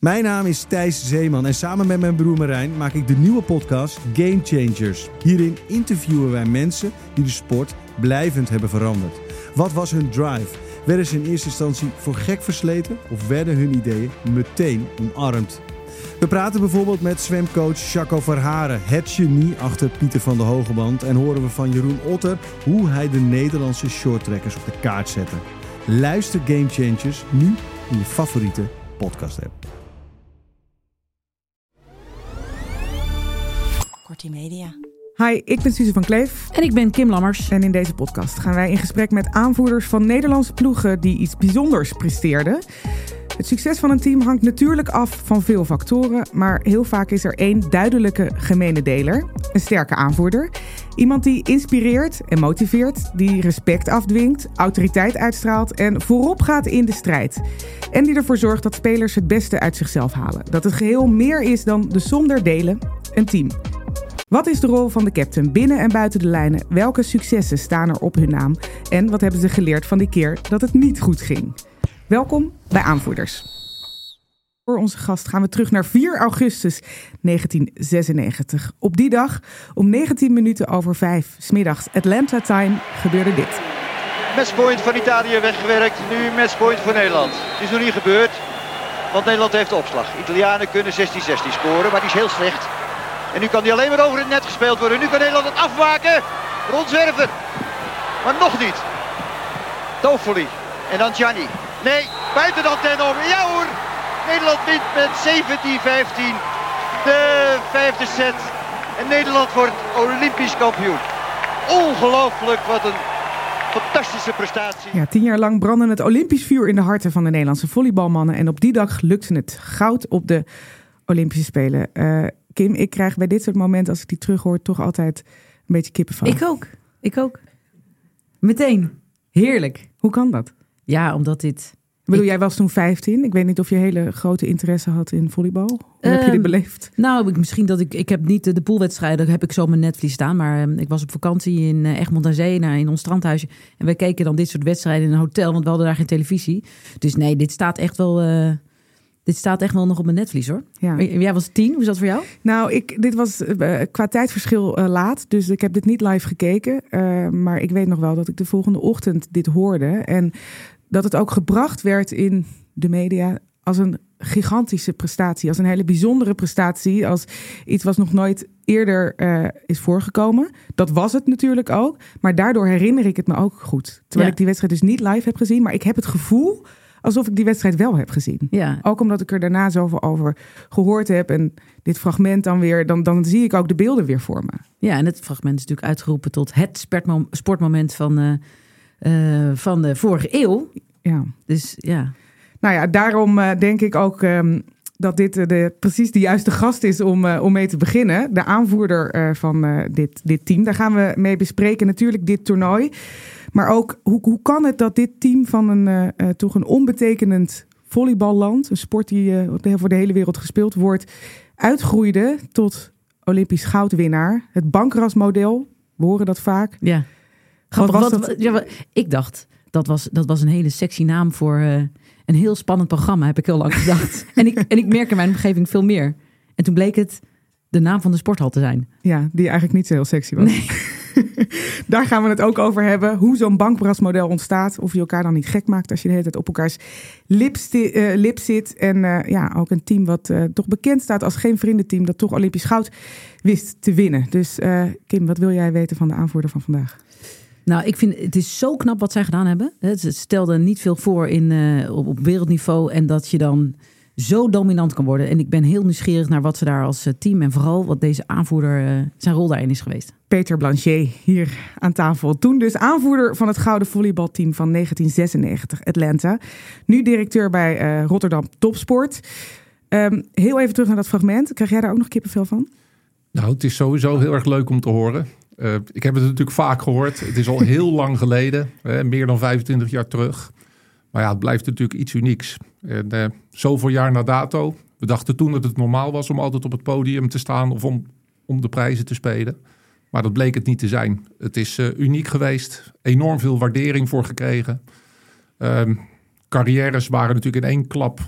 Mijn naam is Thijs Zeeman en samen met mijn broer Marijn maak ik de nieuwe podcast Game Changers. Hierin interviewen wij mensen die de sport blijvend hebben veranderd. Wat was hun drive? Werden ze in eerste instantie voor gek versleten of werden hun ideeën meteen omarmd? We praten bijvoorbeeld met zwemcoach Jaco Verharen, het genie achter Pieter van de Hogeband. En horen we van Jeroen Otter hoe hij de Nederlandse shorttrekkers op de kaart zette. Luister Game Changers nu in je favoriete podcast app. Media. Hi, ik ben Suze van Kleef. En ik ben Kim Lammers. En in deze podcast gaan wij in gesprek met aanvoerders van Nederlandse ploegen die iets bijzonders presteerden. Het succes van een team hangt natuurlijk af van veel factoren, maar heel vaak is er één duidelijke gemene deler: een sterke aanvoerder. Iemand die inspireert en motiveert, die respect afdwingt, autoriteit uitstraalt en voorop gaat in de strijd. En die ervoor zorgt dat spelers het beste uit zichzelf halen. Dat het geheel meer is dan de som der delen, een team. Wat is de rol van de captain binnen en buiten de lijnen? Welke successen staan er op hun naam? En wat hebben ze geleerd van die keer dat het niet goed ging? Welkom bij Aanvoerders. Voor onze gast gaan we terug naar 4 augustus 1996. Op die dag, om 19 minuten over 5, smiddags Atlanta time, gebeurde dit. Matchpoint van Italië weggewerkt, nu matchpoint voor Nederland. Het is nog niet gebeurd, want Nederland heeft de opslag. Italianen kunnen 16-16 scoren, maar die is heel slecht. En nu kan die alleen maar over het net gespeeld worden. Nu kan Nederland het afmaken. Rondzwerven. Maar nog niet. Toffoli. En dan Gianni. Nee, buiten de antenne om. Ja hoor. Nederland wint met 17-15. De vijfde set. En Nederland wordt Olympisch kampioen. Ongelooflijk wat een fantastische prestatie. Ja, tien jaar lang brandde het Olympisch vuur in de harten van de Nederlandse volleybalmannen. En op die dag lukte het goud op de Olympische Spelen. Uh, Kim, ik krijg bij dit soort momenten, als ik die terughoor, toch altijd een beetje kippenval. Ik ook. Ik ook. Meteen. Heerlijk. Hoe kan dat? Ja, omdat dit... Ik bedoel, jij was toen 15. Ik weet niet of je hele grote interesse had in volleybal. Hoe heb je dit Ehm, beleefd? Nou, ik- misschien dat ik... Ik heb niet de, de poolwedstrijden, heb ik zo mijn netvlies staan. Maar ehm, ik was op vakantie in eh, Egmond aan Zee, in ons strandhuisje. En wij keken dan dit soort wedstrijden in een hotel, want we hadden daar geen televisie. Dus nee, dit staat echt wel... eh, dit staat echt wel nog op mijn netvlies, hoor. Ja. Jij was tien, hoe is dat voor jou? Nou, ik, dit was eh, qua tijdverschil eh, laat. Dus ik heb dit niet live gekeken. Eh, maar ik weet nog wel dat ik de volgende ochtend dit hoorde. En dat het ook gebracht werd in de media als een gigantische prestatie. Als een hele bijzondere prestatie. Als iets wat nog nooit eerder is voorgekomen. Dat was het natuurlijk ook. Maar daardoor herinner ik het me ook goed. Terwijl Ja. ik die wedstrijd dus niet live heb gezien. Maar ik heb het gevoel alsof ik die wedstrijd wel heb gezien. Ja, Ook omdat ik er daarna zoveel over gehoord heb. En dit fragment dan weer, dan, dan zie ik ook de beelden weer voor me. Ja, en het fragment is natuurlijk uitgeroepen tot het sportmo- sportmoment van, eh, eh, van de vorige eeuw. Ja. Dus ja, Nou ja, daarom eh, denk ik ook ehm, dat dit de, precies de juiste gast is om, om mee te beginnen. De aanvoerder van dit, dit team. Daar gaan we mee bespreken. Natuurlijk dit toernooi. Maar ook hoe, hoe kan het dat dit team van een eh, eh, toch een onbetekenend volleyballand, een sport die eh, voor de hele wereld gespeeld wordt, uitgroeide tot Olympisch goudwinnaar. Het bankrasmodel, we horen dat vaak. ja. Wat was dat? ja, ik dacht, dat was, dat was een hele sexy naam voor een heel spannend programma, heb ik heel lang gedacht. en, ik, en ik merk in mijn omgeving veel meer. En toen bleek het de naam van de sporthal te zijn. Ja, die eigenlijk niet zo heel sexy was. Daar gaan we het ook over hebben. Hoe zo'n bankbrasmodel ontstaat. Of je elkaar dan niet gek maakt als je de hele tijd op elkaars lip, eh, lip zit. En eh, ja, ook een team wat eh, toch bekend staat als geen vriendenteam. Dat toch Olympisch goud wist te winnen. Dus Kim, wat wil jij weten van de aanvoerder van vandaag? Nou, ik vind het is zo knap wat zij gedaan hebben. Het stelde niet veel voor in, op wereldniveau. En dat je dan zo dominant kan worden. En ik ben heel nieuwsgierig naar wat ze daar als eh, team en vooral wat deze aanvoerder eh, zijn rol daarin is geweest. Peter Blanchet hier aan tafel. Toen dus aanvoerder van het gouden volleybalteam van 1996 Atlanta. Nu directeur bij eh, Rotterdam Topsport. Ehm, heel even terug naar dat fragment. Krijg jij daar ook nog kippenvel van? Nou, het is sowieso heel erg leuk om te horen. Uh, ik heb het natuurlijk vaak gehoord. Het is al heel lang geleden, meer dan 25 jaar terug. Maar ja, het blijft natuurlijk iets unieks. En uh, zoveel jaar na dato. We dachten toen dat het normaal was om altijd op het podium te staan of om, om de prijzen te spelen. Maar dat bleek het niet te zijn. Het is uh, uniek geweest. Enorm veel waardering voor gekregen. Um, carrières waren natuurlijk in één klap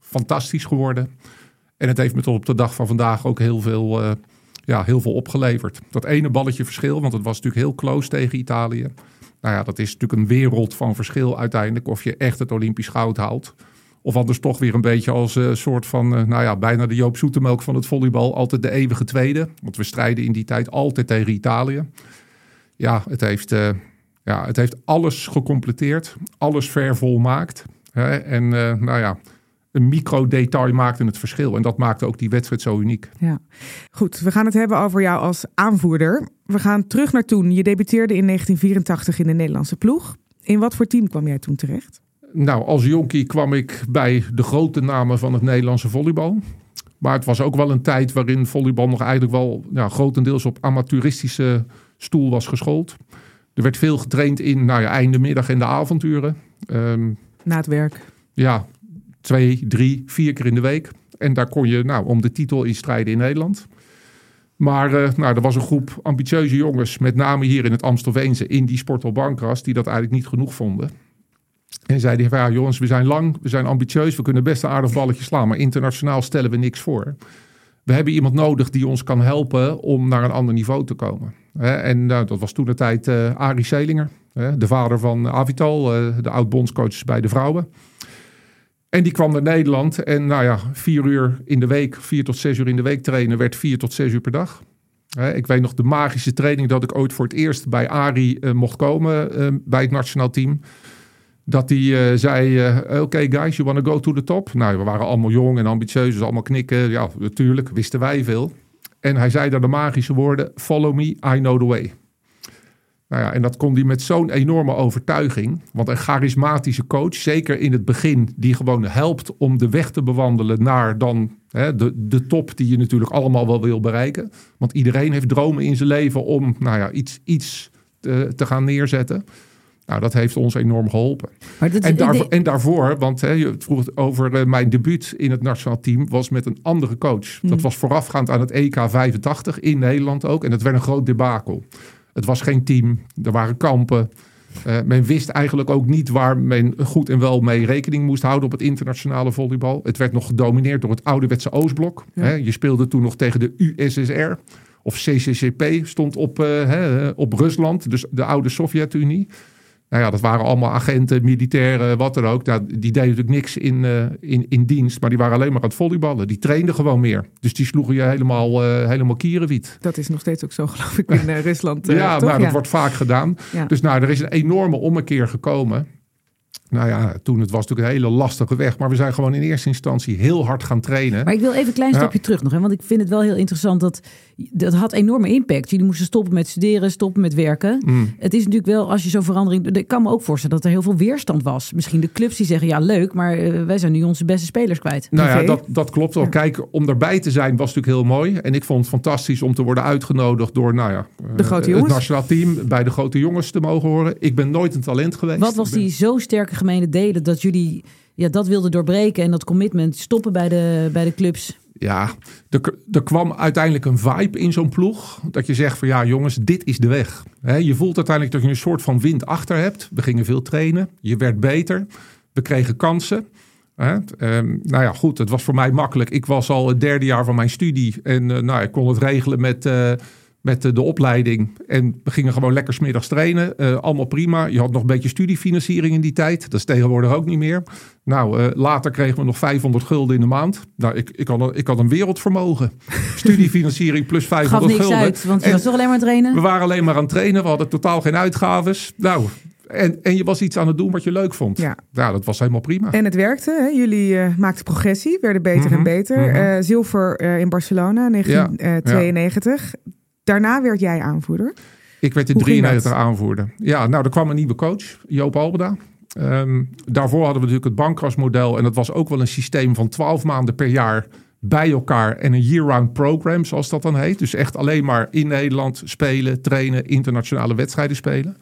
fantastisch geworden. En het heeft me tot op de dag van vandaag ook heel veel, uh, ja, heel veel opgeleverd. Dat ene balletje verschil, want het was natuurlijk heel close tegen Italië. Nou ja, dat is natuurlijk een wereld van verschil uiteindelijk of je echt het Olympisch goud haalt. Of anders toch weer een beetje als een uh, soort van, uh, nou ja, bijna de Joop Zoetemelk van het volleybal. Altijd de eeuwige tweede. Want we strijden in die tijd altijd tegen Italië. Ja, het heeft, uh, ja, het heeft alles gecompleteerd. Alles ver volmaakt. Hè? En nou ja, een micro-detail maakte het verschil. En dat maakte ook die wedstrijd zo uniek. Ja, goed. We gaan het hebben over jou als aanvoerder. We gaan terug naar toen. Je debuteerde in 1984 in de Nederlandse ploeg. In wat voor team kwam jij toen terecht? Nou, als jonkie kwam ik bij de grote namen van het Nederlandse volleybal. Maar het was ook wel een tijd waarin volleybal nog eigenlijk wel ja, grotendeels op amateuristische stoel was geschoold. Er werd veel getraind in nou ja, einde middag en de avonduren. Um, Na het werk. Ja, twee, drie, vier keer in de week. En daar kon je nou, om de titel in strijden in Nederland. Maar uh, nou, er was een groep ambitieuze jongens, met name hier in het Amstelveense, in die Sportal Bankras, die dat eigenlijk niet genoeg vonden. En zeiden van ja jongens, we zijn lang, we zijn ambitieus, we kunnen best een aardig balletje slaan, maar internationaal stellen we niks voor. We hebben iemand nodig die ons kan helpen om naar een ander niveau te komen. En nou, dat was toen de tijd uh, Arie Selinger, de vader van Avital, uh, de oud-bondscoach bij de vrouwen. En die kwam naar Nederland en nou ja, vier uur in de week, vier tot zes uur in de week trainen werd vier tot zes uur per dag. Ik weet nog de magische training dat ik ooit voor het eerst bij Arie uh, mocht komen uh, bij het nationaal team. Dat hij uh, zei, oké okay guys, you want to go to the top? Nou, we waren allemaal jong en ambitieus, dus allemaal knikken. Ja, natuurlijk, wisten wij veel. En hij zei daar de magische woorden, follow me, I know the way. Nou ja, en dat kon hij met zo'n enorme overtuiging. Want een charismatische coach, zeker in het begin, die gewoon helpt om de weg te bewandelen naar dan hè, de, de top die je natuurlijk allemaal wel wil bereiken. Want iedereen heeft dromen in zijn leven om nou ja, iets, iets te, te gaan neerzetten. Nou, dat heeft ons enorm geholpen. En, daarvoor, en, daarvoor, want hè, je vroeg over uh, mijn debuut in het nationaal team, was met een andere coach. Hmm. Dat was voorafgaand aan het EK 85 in Nederland ook. En het werd een groot debakel. Het was geen team, er waren kampen. Uh, men wist eigenlijk ook niet waar men goed en wel mee rekening moest houden op het internationale volleybal. Het werd nog gedomineerd door het ouderwetse Oostblok. Ja. Hè, je speelde toen nog tegen de USSR. Of CCCP stond op, uh, hè, op Rusland, dus de oude Sovjet-Unie. Nou ja, dat waren allemaal agenten, militairen, wat dan ook. Nou, die deden natuurlijk niks in, uh, in, in dienst, maar die waren alleen maar aan het volleyballen. Die trainden gewoon meer. Dus die sloegen je helemaal, uh, helemaal kierenwiet. Dat is nog steeds ook zo, geloof ik, in uh, Rusland. ja, toch? maar dat wordt vaak gedaan. Ja. Dus nou, er is een enorme ommekeer gekomen. Nou ja, toen het was natuurlijk een hele lastige weg. Maar we zijn gewoon in eerste instantie heel hard gaan trainen. Maar ik wil even een klein Ja. stapje terug nog. Hè, want ik vind het wel heel interessant dat dat had enorme impact. Jullie moesten stoppen met studeren, stoppen met werken. Mm. Het is natuurlijk wel, als je zo'n verandering... Ik kan me ook voorstellen dat er heel veel weerstand was. Misschien de clubs die zeggen, ja leuk, maar eh, wij zijn nu onze beste spelers kwijt. Nou ja, dat, dat klopt wel. Kijk, om erbij te zijn was natuurlijk heel mooi. En ik vond het fantastisch om te worden uitgenodigd door nou ja, eh, De grote het jongens. nationaal team bij de grote jongens te mogen horen. Ik ben nooit een talent geweest. Wat was ben- die zo sterke gemene delen dat jullie ja, dat wilden doorbreken en dat commitment stoppen bij de, bij de clubs? Ja, er, er kwam uiteindelijk een vibe in zo'n ploeg. Dat je zegt van ja jongens, dit is de weg. Je voelt uiteindelijk dat je een soort van wind achter hebt. We gingen veel trainen. Je werd beter. We kregen kansen. Ehm, nou ja, goed, het was voor mij makkelijk. Ik was al het derde jaar van mijn studie. En eh, nou, ik kon het regelen met, eh, met de opleiding. En we gingen gewoon lekker smiddags trainen. Eh, allemaal prima. Je had nog een beetje studiefinanciering in die tijd. Dat is tegenwoordig ook niet meer. Nou, eh, later kregen we nog 500 gulden in de maand. Nou, ik, ik, had, een, ik had een wereldvermogen. Studiefinanciering plus Gaf 500 niks gulden. uit, want je En was toch alleen maar trainen? we waren alleen maar aan het trainen. We hadden totaal geen uitgaves. Nou, en, en je was iets aan het doen wat je leuk vond. Ja. Nou, dat was helemaal prima. En het werkte. Hè? Jullie eh, maakten progressie, werden beter en Mhm, beter. mhm. Zilver in Barcelona, 1992. Daarna werd jij aanvoerder. Ik werd de Hoe ging 93 dat? aanvoerder. Ja, nou, er kwam een nieuwe coach, Joop Albeda. Ehm, daarvoor hadden we natuurlijk het bankrasmodel. En dat was ook wel een systeem van 12 maanden per jaar bij elkaar. En een year-round program, zoals dat dan heet. Dus echt alleen maar in Nederland spelen, trainen, internationale wedstrijden spelen.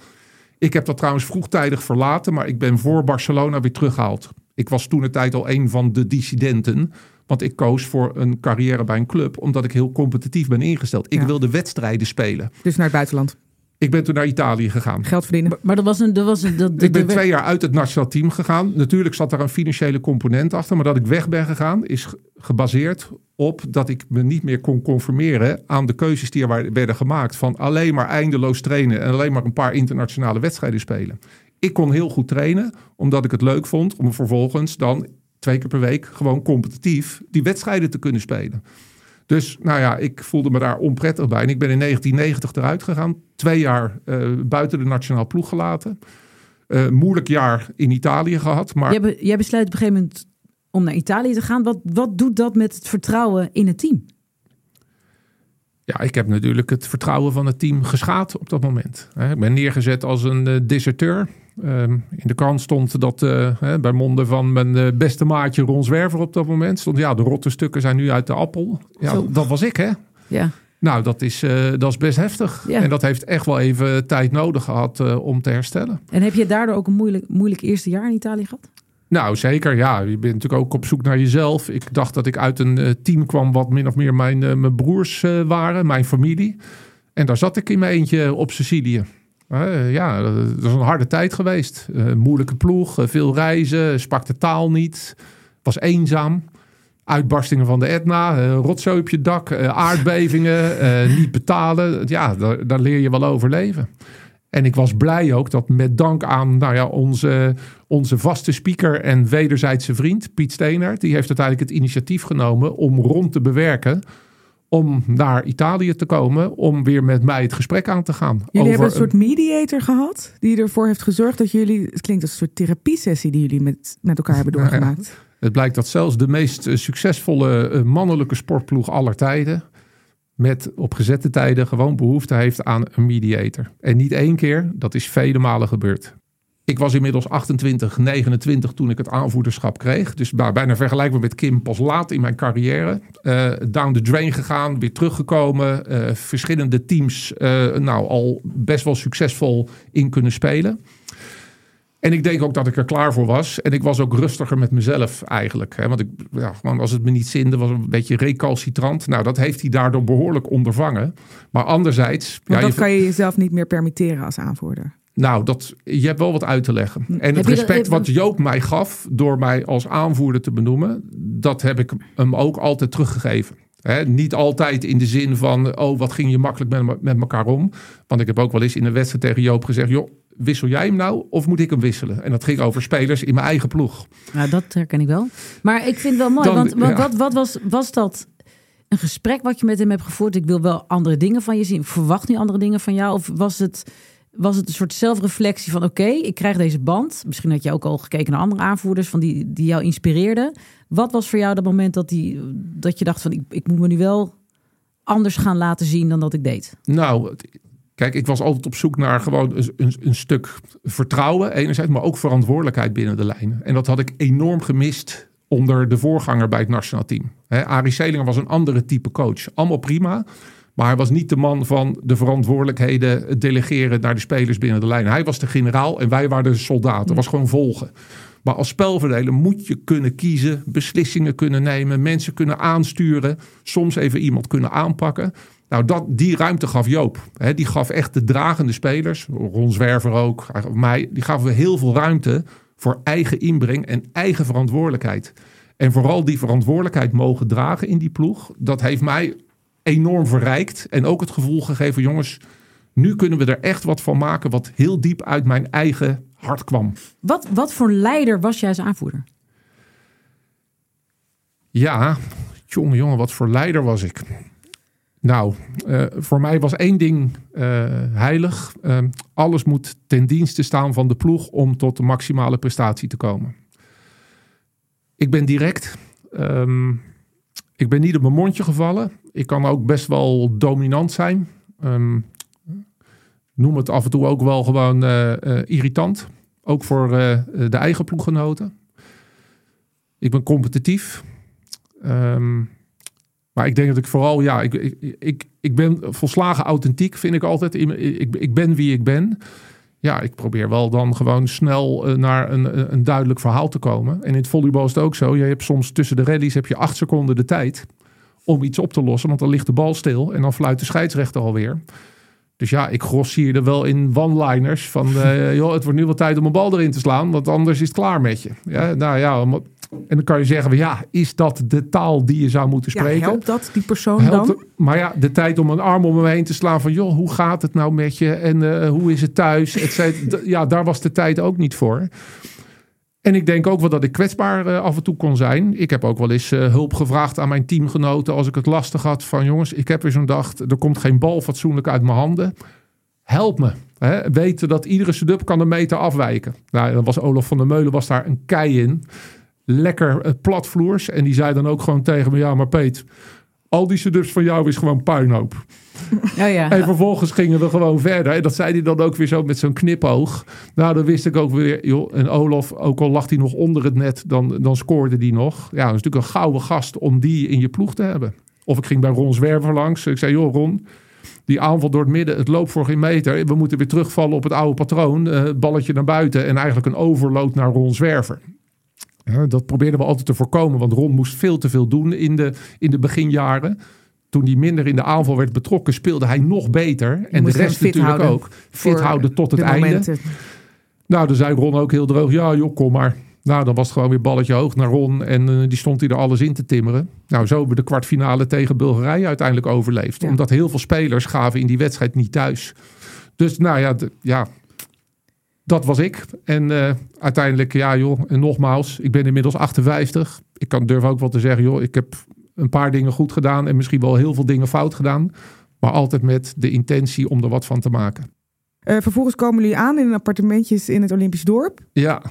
Ik heb dat trouwens vroegtijdig verlaten, maar ik ben voor Barcelona weer teruggehaald. Ik was toen de tijd al een van de dissidenten. Want ik koos voor een carrière bij een club, omdat ik heel competitief ben ingesteld. Ik Ja. wilde wedstrijden spelen. Dus naar het buitenland. Ik ben toen naar Italië gegaan. Geld verdienen. Maar dat was een. Dat was een dat, Ik ben twee jaar uit het nationaal team gegaan. Natuurlijk zat daar een financiële component achter. Maar dat ik weg ben gegaan is ge- gebaseerd op dat ik me niet meer kon conformeren aan de keuzes die er werden gemaakt. Van alleen maar eindeloos trainen en alleen maar een paar internationale wedstrijden spelen. Ik kon heel goed trainen, omdat ik het leuk vond om vervolgens dan twee keer per week gewoon competitief die wedstrijden te kunnen spelen. Dus nou ja, ik voelde me daar onprettig bij. En ik ben in 1990 eruit gegaan. Twee jaar eh, buiten de nationaal ploeg gelaten. Eh, moeilijk jaar in Italië gehad. Maar Jij, be- jij besluit op een gegeven moment om naar Italië te gaan. Wat, wat doet dat met het vertrouwen in het team? ja, ik heb natuurlijk het vertrouwen van het team geschaad op dat moment. Ik ben neergezet als een eh, deserteur. Ehm, in de krant stond dat eh, hè, bij monden van mijn eh, beste maatje Ron Zwerver op dat moment. Stond ja, de rotte stukken zijn nu uit de appel. Ja, Zo. dat was ik hè. Ja. Nou, dat is, eh, dat is best heftig. Ja. En dat heeft echt wel even tijd nodig gehad eh, om te herstellen. En heb je daardoor ook een moeilijk, moeilijk eerste jaar in Italië gehad? Nou, zeker. Ja, je bent natuurlijk ook op zoek naar jezelf. Ik dacht dat ik uit een team kwam wat min of meer mijn, mijn broers waren, mijn familie. En daar zat ik in mijn eentje op Sicilië. Eh, ja, dat is een harde tijd geweest. Eh, moeilijke ploeg, eh, veel reizen, sprak de taal niet, was eenzaam. Uitbarstingen van de Etna, rotzooi op je dak, aardbevingen, niet betalen. Ja, daar, leer je wel over leven. En ik was blij ook dat met dank aan nou ja, onze, onze vaste speaker en wederzijdse vriend Piet Steenert, die heeft uiteindelijk het initiatief genomen om rond te bewerken om naar Italië te komen om weer met mij het gesprek aan te gaan. Jullie hebben een soort mediator gehad. Die ervoor heeft gezorgd dat jullie... Het klinkt als een soort therapiesessie die jullie met, met elkaar hebben ja. doorgemaakt. Het blijkt dat zelfs de meest eh, succesvolle eh, mannelijke sportploeg aller tijden met op gezette tijden gewoon behoefte heeft aan een mediator. En niet één keer, dat is vele malen gebeurd. Ik was inmiddels 28, 29 toen ik het aanvoerderschap kreeg. Dus nou, bijna vergelijkbaar met Kim pas laat in mijn carrière. Eh, down the drain gegaan, weer teruggekomen. eh, verschillende teams eh, nou, al best wel succesvol in kunnen spelen. En ik denk ook dat ik er klaar voor was. En ik was ook rustiger met mezelf eigenlijk. Hè? Want ik, ja, als het me niet zinde, was een beetje recalcitrant. Nou, dat heeft hij daardoor behoorlijk ondervangen. Maar anderzijds... Want ja, dat je- kan je jezelf niet meer permitteren als aanvoerder. Nou, dat, je hebt wel wat uit te leggen. En Heb het respect wat Joop mij gaf door mij als aanvoerder te benoemen, dat heb ik hem ook altijd teruggegeven. Niet altijd in de zin van, oh, wat ging je makkelijk met, me- met elkaar om. Want ik heb ook wel eens in een wedstrijd tegen Joop gezegd, joh, wissel jij hem nou of moet ik hem wisselen? En dat ging over spelers in mijn eigen ploeg. Nou, dat herken ik wel. Maar ik vind het wel mooi, Dan- want, want ja. wat, wat was, was dat een gesprek wat je met hem hebt gevoerd? Ik wil wel andere dingen van je zien. Verwacht nu andere dingen van jou. Of was het, was het een soort zelfreflectie van... oké, ik krijg deze band. Misschien had je ook al gekeken naar andere aanvoerders... Van die, die jou inspireerden. Wat was voor jou dat moment dat, die, dat je dacht van... Ik, ik moet me nu wel anders gaan laten zien dan dat ik deed? Nou, kijk, ik was altijd op zoek naar gewoon een, een, stuk vertrouwen, enerzijds, maar ook verantwoordelijkheid binnen de lijn. En dat had ik enorm gemist onder de voorganger bij het nationaal team. Hè, Arie Selinger was een andere type coach. Allemaal prima. Maar hij was niet de man van de verantwoordelijkheden delegeren naar de spelers binnen de lijn. Hij was de generaal en wij waren de soldaten. Dat was gewoon volgen. Maar als spelverdeler moet je kunnen kiezen, beslissingen kunnen nemen, mensen kunnen aansturen, soms even iemand kunnen aanpakken. Nou, dat, die ruimte gaf Joop. Die gaf echt de dragende spelers, Ron Zwerver ook, mij, die gaven we heel veel ruimte voor eigen inbreng en eigen verantwoordelijkheid. En vooral die verantwoordelijkheid mogen dragen in die ploeg, dat heeft mij enorm verrijkt. En ook het gevoel gegeven, jongens, nu kunnen we er echt wat van maken wat heel diep uit mijn eigen hart kwam. Wat, wat voor leider was jij als aanvoerder? Ja, jongen, jongen, wat voor leider was ik. Nou, eh, voor mij was één ding eh, heilig. Eh, alles moet ten dienste staan van de ploeg om tot de maximale prestatie te komen. Ik ben direct. Ehm, ik ben niet op mijn mondje gevallen. Ik kan ook best wel dominant zijn. Ehm, noem het af en toe ook wel gewoon eh, eh, irritant. Ook voor eh, de eigen ploeggenoten. Ik ben competitief. Ehm, maar ik denk dat ik vooral, ja, ik, ik, ik, ben volslagen authentiek, vind ik altijd. Ik, ik, ben wie ik ben. Ja, ik probeer wel dan gewoon snel naar een, een duidelijk verhaal te komen. En in het volleybal is het ook zo. Je hebt soms tussen de rallies heb je acht seconden de tijd om iets op te lossen. Want dan ligt de bal stil en dan fluit de scheidsrechter alweer. Dus ja, ik grossierde wel in one-liners van... Uh, joh, het wordt nu wel tijd om een bal erin te slaan... want anders is het klaar met je. Ja, nou ja, en dan kan je zeggen, ja, is dat de taal die je zou moeten spreken? Ja, helpt dat die persoon dan? maar ja, de tijd om een arm om hem heen te slaan van... joh, hoe gaat het nou met je en uh, hoe is het thuis? Et ja, daar was de tijd ook niet voor. En ik denk ook wel dat ik kwetsbaar uh, af en toe kon zijn. Ik heb ook wel eens uh, hulp gevraagd aan mijn teamgenoten als ik het lastig had. Van jongens, ik heb weer zo'n dag, er komt geen bal fatsoenlijk uit mijn handen. Help me. Hè? Weten dat iedere setup kan een meter afwijken. Nou, dan was Olaf van der Meulen was daar een kei in. Lekker uh, platvloers. En die zei dan ook gewoon tegen me, ja maar Peet, al die setups van jou is gewoon puinhoop. Oh ja. En vervolgens gingen we gewoon verder. En dat zei hij dan ook weer zo met zo'n knipoog. Nou, dan wist ik ook weer, joh, en Olaf, ook al lag hij nog onder het net, dan, dan scoorde hij nog. Ja, dat is natuurlijk een gouden gast om die in je ploeg te hebben. Of ik ging bij Ron Zwerver langs. Ik zei, joh Ron, die aanval door het midden, het loopt voor geen meter. We moeten weer terugvallen op het oude patroon. Uh, balletje naar buiten en eigenlijk een overload naar Ron Zwerver. Dat probeerden we altijd te voorkomen, want Ron moest veel te veel doen in de, in de beginjaren. Toen hij minder in de aanval werd betrokken, speelde hij nog beter. en de rest natuurlijk ook. Fit houden tot het einde. Nou, dan zei Ron ook heel droog: ja, joh, kom maar. Nou, dan was het gewoon weer balletje hoog naar Ron. En uh, die stond hij er alles in te timmeren. Nou, zo hebben we de kwartfinale tegen Bulgarije uiteindelijk overleefd. Omdat heel veel spelers gaven in die wedstrijd niet thuis. Dus nou ja, ja dat was ik. En uh, uiteindelijk, ja joh, en nogmaals, ik ben inmiddels 58. Ik kan durf ook wel te zeggen, joh, ik heb een paar dingen goed gedaan en misschien wel heel veel dingen fout gedaan. Maar altijd met de intentie om er wat van te maken. Uh, vervolgens komen jullie aan in appartementjes in het Olympisch dorp. Ja.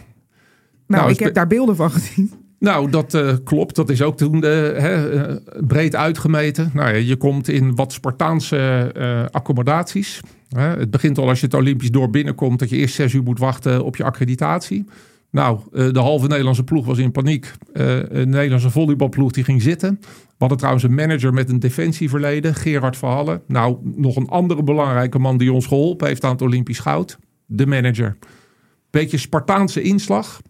Nou, nou ik heb daar beelden van gezien. Nou, dat uh, klopt. Dat is ook toen uh, hè, breed uitgemeten. Nou, ja, je komt in wat Spartaanse accommodaties. Het begint al als je het Olympisch dorp binnenkomt... dat je eerst zes uur moet wachten op je accreditatie. Nou, eh, de halve Nederlandse ploeg was in paniek. Een Nederlandse volleybalploeg die ging zitten. We hadden trouwens een manager met een defensieverleden, Gerard Verhallen. Nou, nog een andere belangrijke man die ons geholpen heeft aan het Olympisch goud. De manager. Beetje Spartaanse inslag,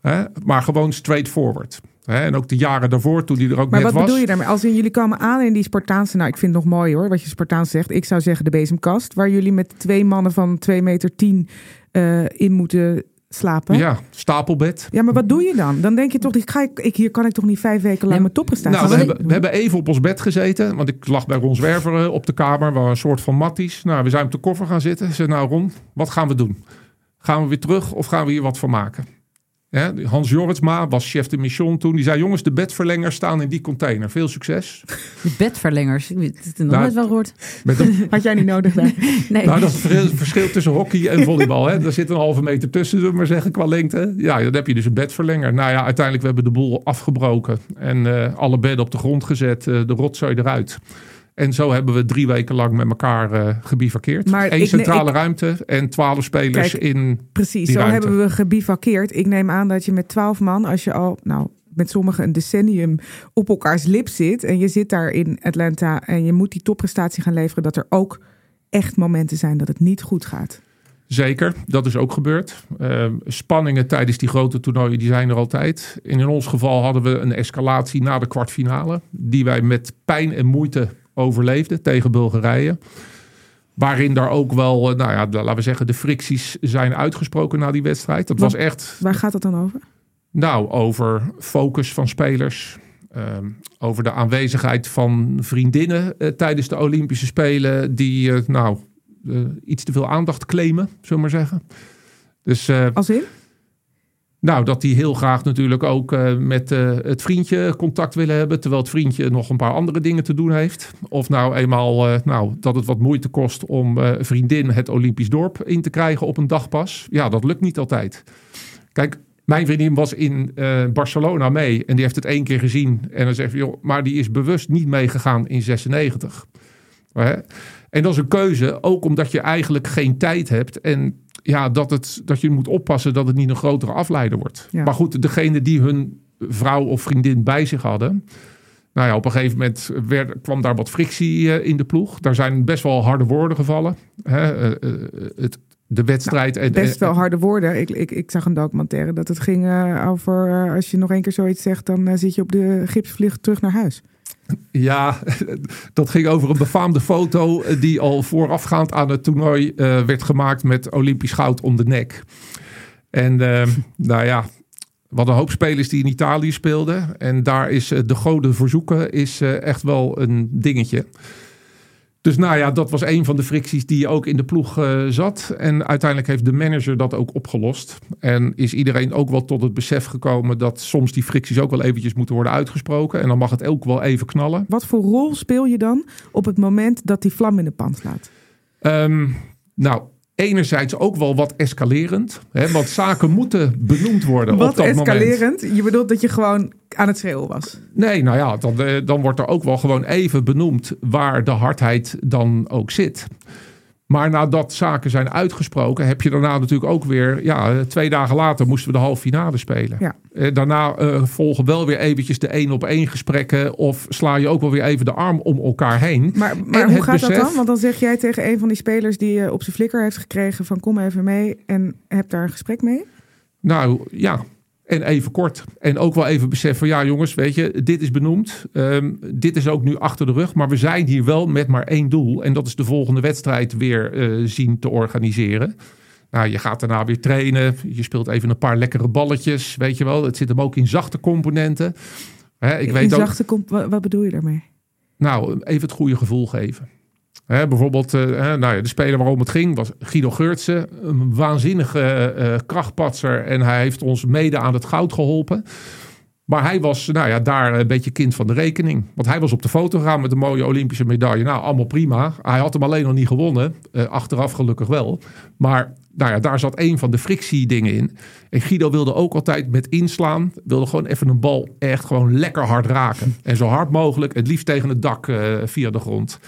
hè, maar gewoon straightforward. Hè, en ook de jaren daarvoor, toen die er ook maar net was. Maar wat bedoel je daarmee? Als in, jullie komen aan in die Spartaanse... Nou, ik vind het nog mooi hoor, wat je Spartaans zegt. Ik zou zeggen de bezemkast. Waar jullie met twee mannen van 2 meter 10 uh, in moeten slapen. Ja, stapelbed. Ja, maar wat doe je dan? Dan denk je toch, ik ga, ik, hier kan ik toch niet vijf weken lang mijn topprestatie nou, we hebben, we hebben even op ons bed gezeten. Want ik lag bij Ron Zwerver eh, op de kamer. waar een soort van matties. Nou, we zijn op de koffer gaan zitten. Ze zei, nou Ron, wat gaan we doen? Gaan we weer terug of gaan we hier wat van maken? Hans Jorritsma was chef de mission toen. Die zei: Jongens, de bedverlengers staan in die container. Veel succes. De bedverlengers? Ik heb het nog nou, nooit wel gehoord. Had jij niet nodig? nee. Nou, dat is het verschil tussen hockey en volleybal. Hè. Daar zit een halve meter tussen, zullen we maar zeggen, qua lengte. Ja, dan heb je dus een bedverlenger. Nou ja, uiteindelijk we hebben de boel afgebroken. En uh, alle bedden op de grond gezet. Uh, de rotzooi eruit. En zo hebben we drie weken lang met elkaar uh, gebivakkeerd. Maar Eén centrale ruimte en twaalf spelers in. Precies, zo hebben we gebivakkeerd. Ik neem aan dat je met twaalf man, als je al, nou, met sommigen een decennium op elkaars lip zit. En je zit daar in Atlanta en je moet die topprestatie gaan leveren. Dat er ook echt momenten zijn dat het niet goed gaat. Zeker, dat is ook gebeurd. Uh, spanningen tijdens die grote toernooien die zijn er altijd. En in ons geval hadden we een escalatie na de kwartfinale. Die wij met pijn en moeite overleefde tegen Bulgarije. Waarin daar ook wel, eh, nou ja, laten we zeggen, de fricties zijn uitgesproken na die wedstrijd. Dat was echt. Waar gaat het dan over? Nou, over focus van spelers. Ehm, over de aanwezigheid van vriendinnen uh, tijdens de Olympische Spelen. Die, uh, nou, iets te veel aandacht claimen, zullen we maar zeggen. Dus, Als in? Nou, dat die heel graag natuurlijk ook uh, met uh, het vriendje contact willen hebben. Terwijl het vriendje nog een paar andere dingen te doen heeft. Of nou eenmaal uh, nou, dat het wat moeite kost om vriendin het Olympisch dorp in te krijgen op een dagpas. Ja, dat lukt niet altijd. Kijk, mijn vriendin was in Barcelona mee en die heeft het één keer gezien. En dan zegt joh, maar die is bewust niet meegegaan in 96. En dat is een keuze, ook omdat je eigenlijk geen tijd hebt. En ja, dat, het, dat je moet oppassen dat het niet een grotere afleider wordt. Ja. Maar goed, degene die hun vrouw of vriendin bij zich hadden. Nou ja, op een gegeven moment werd, kwam daar wat frictie eh, in de ploeg. Daar zijn best wel harde woorden gevallen. Hè, eh, eh, het, de wedstrijd. en, Best wel en- harde woorden. Ik, ik, ik zag een documentaire dat het ging eh, over... eh, als je nog één keer zoiets zegt, dan eh, zit je op de gipsvlieg terug naar huis. Ja, dat ging over een befaamde foto eh, die al voorafgaand aan het toernooi eh, werd gemaakt met Olympisch goud om de nek. En eh, nou ja, we hadden een hoop spelers die in Italië speelden. En daar is eh, de goden verzoeken is eh, echt wel een dingetje. Dus nou ja, dat was een van de fricties die ook in de ploeg eh, zat. En uiteindelijk heeft de manager dat ook opgelost. En is iedereen ook wel tot het besef gekomen dat soms die fricties ook wel eventjes moeten worden uitgesproken. En dan mag het ook wel even knallen. Wat voor rol speel je dan op het moment dat die vlam in de pan slaat? Ehm, nou, enerzijds ook wel wat escalerend. Hè, want zaken moeten benoemd worden op dat moment. escalerend? Je bedoelt dat je gewoon aan het schreeuwen was? Nee, nou ja, dan, eh, dan wordt er ook wel gewoon even benoemd waar de hardheid dan ook zit. Maar nadat zaken zijn uitgesproken, heb je daarna natuurlijk ook weer... Ja, eh, twee dagen later moesten we de halve finale spelen. Ja. Eh, daarna eh, volgen wel weer eventjes de één op één gesprekken... of sla je ook wel weer even de arm om elkaar heen. Maar, maar hoe gaat dat dan? Want dan zeg jij tegen een van die spelers die je op zijn flikker heeft gekregen van kom even mee en heb daar een gesprek mee. Nou ja, en even kort. En ook wel even beseffen van ja jongens, weet je, dit is benoemd. Ehm, dit is ook nu achter de rug. Maar we zijn hier wel met maar één doel. En dat is de volgende wedstrijd weer eh, zien te organiseren. Nou, je gaat daarna weer trainen. Je speelt even een paar lekkere balletjes. Weet je wel, het zit hem ook in zachte componenten. Hè, ik In weet ook, zachte wa- wat bedoel je daarmee? nou, even het goede gevoel geven. Bijvoorbeeld, eh, nou ja, de speler waarom het ging was Guido Geurtsen. Een waanzinnige eh, eh, krachtpatser. En hij heeft ons mede aan het goud geholpen. Maar hij was nou ja, daar een beetje kind van de rekening. Want hij was op de foto gegaan met een mooie Olympische medaille. Nou, allemaal prima. Hij had hem alleen nog niet gewonnen. Achteraf gelukkig wel. Maar nou ja, daar zat een van de frictiedingen in. En Guido wilde ook altijd met inslaan. Wilde gewoon even een bal echt gewoon lekker hard raken. En zo hard mogelijk. Het liefst tegen het dak via de grond.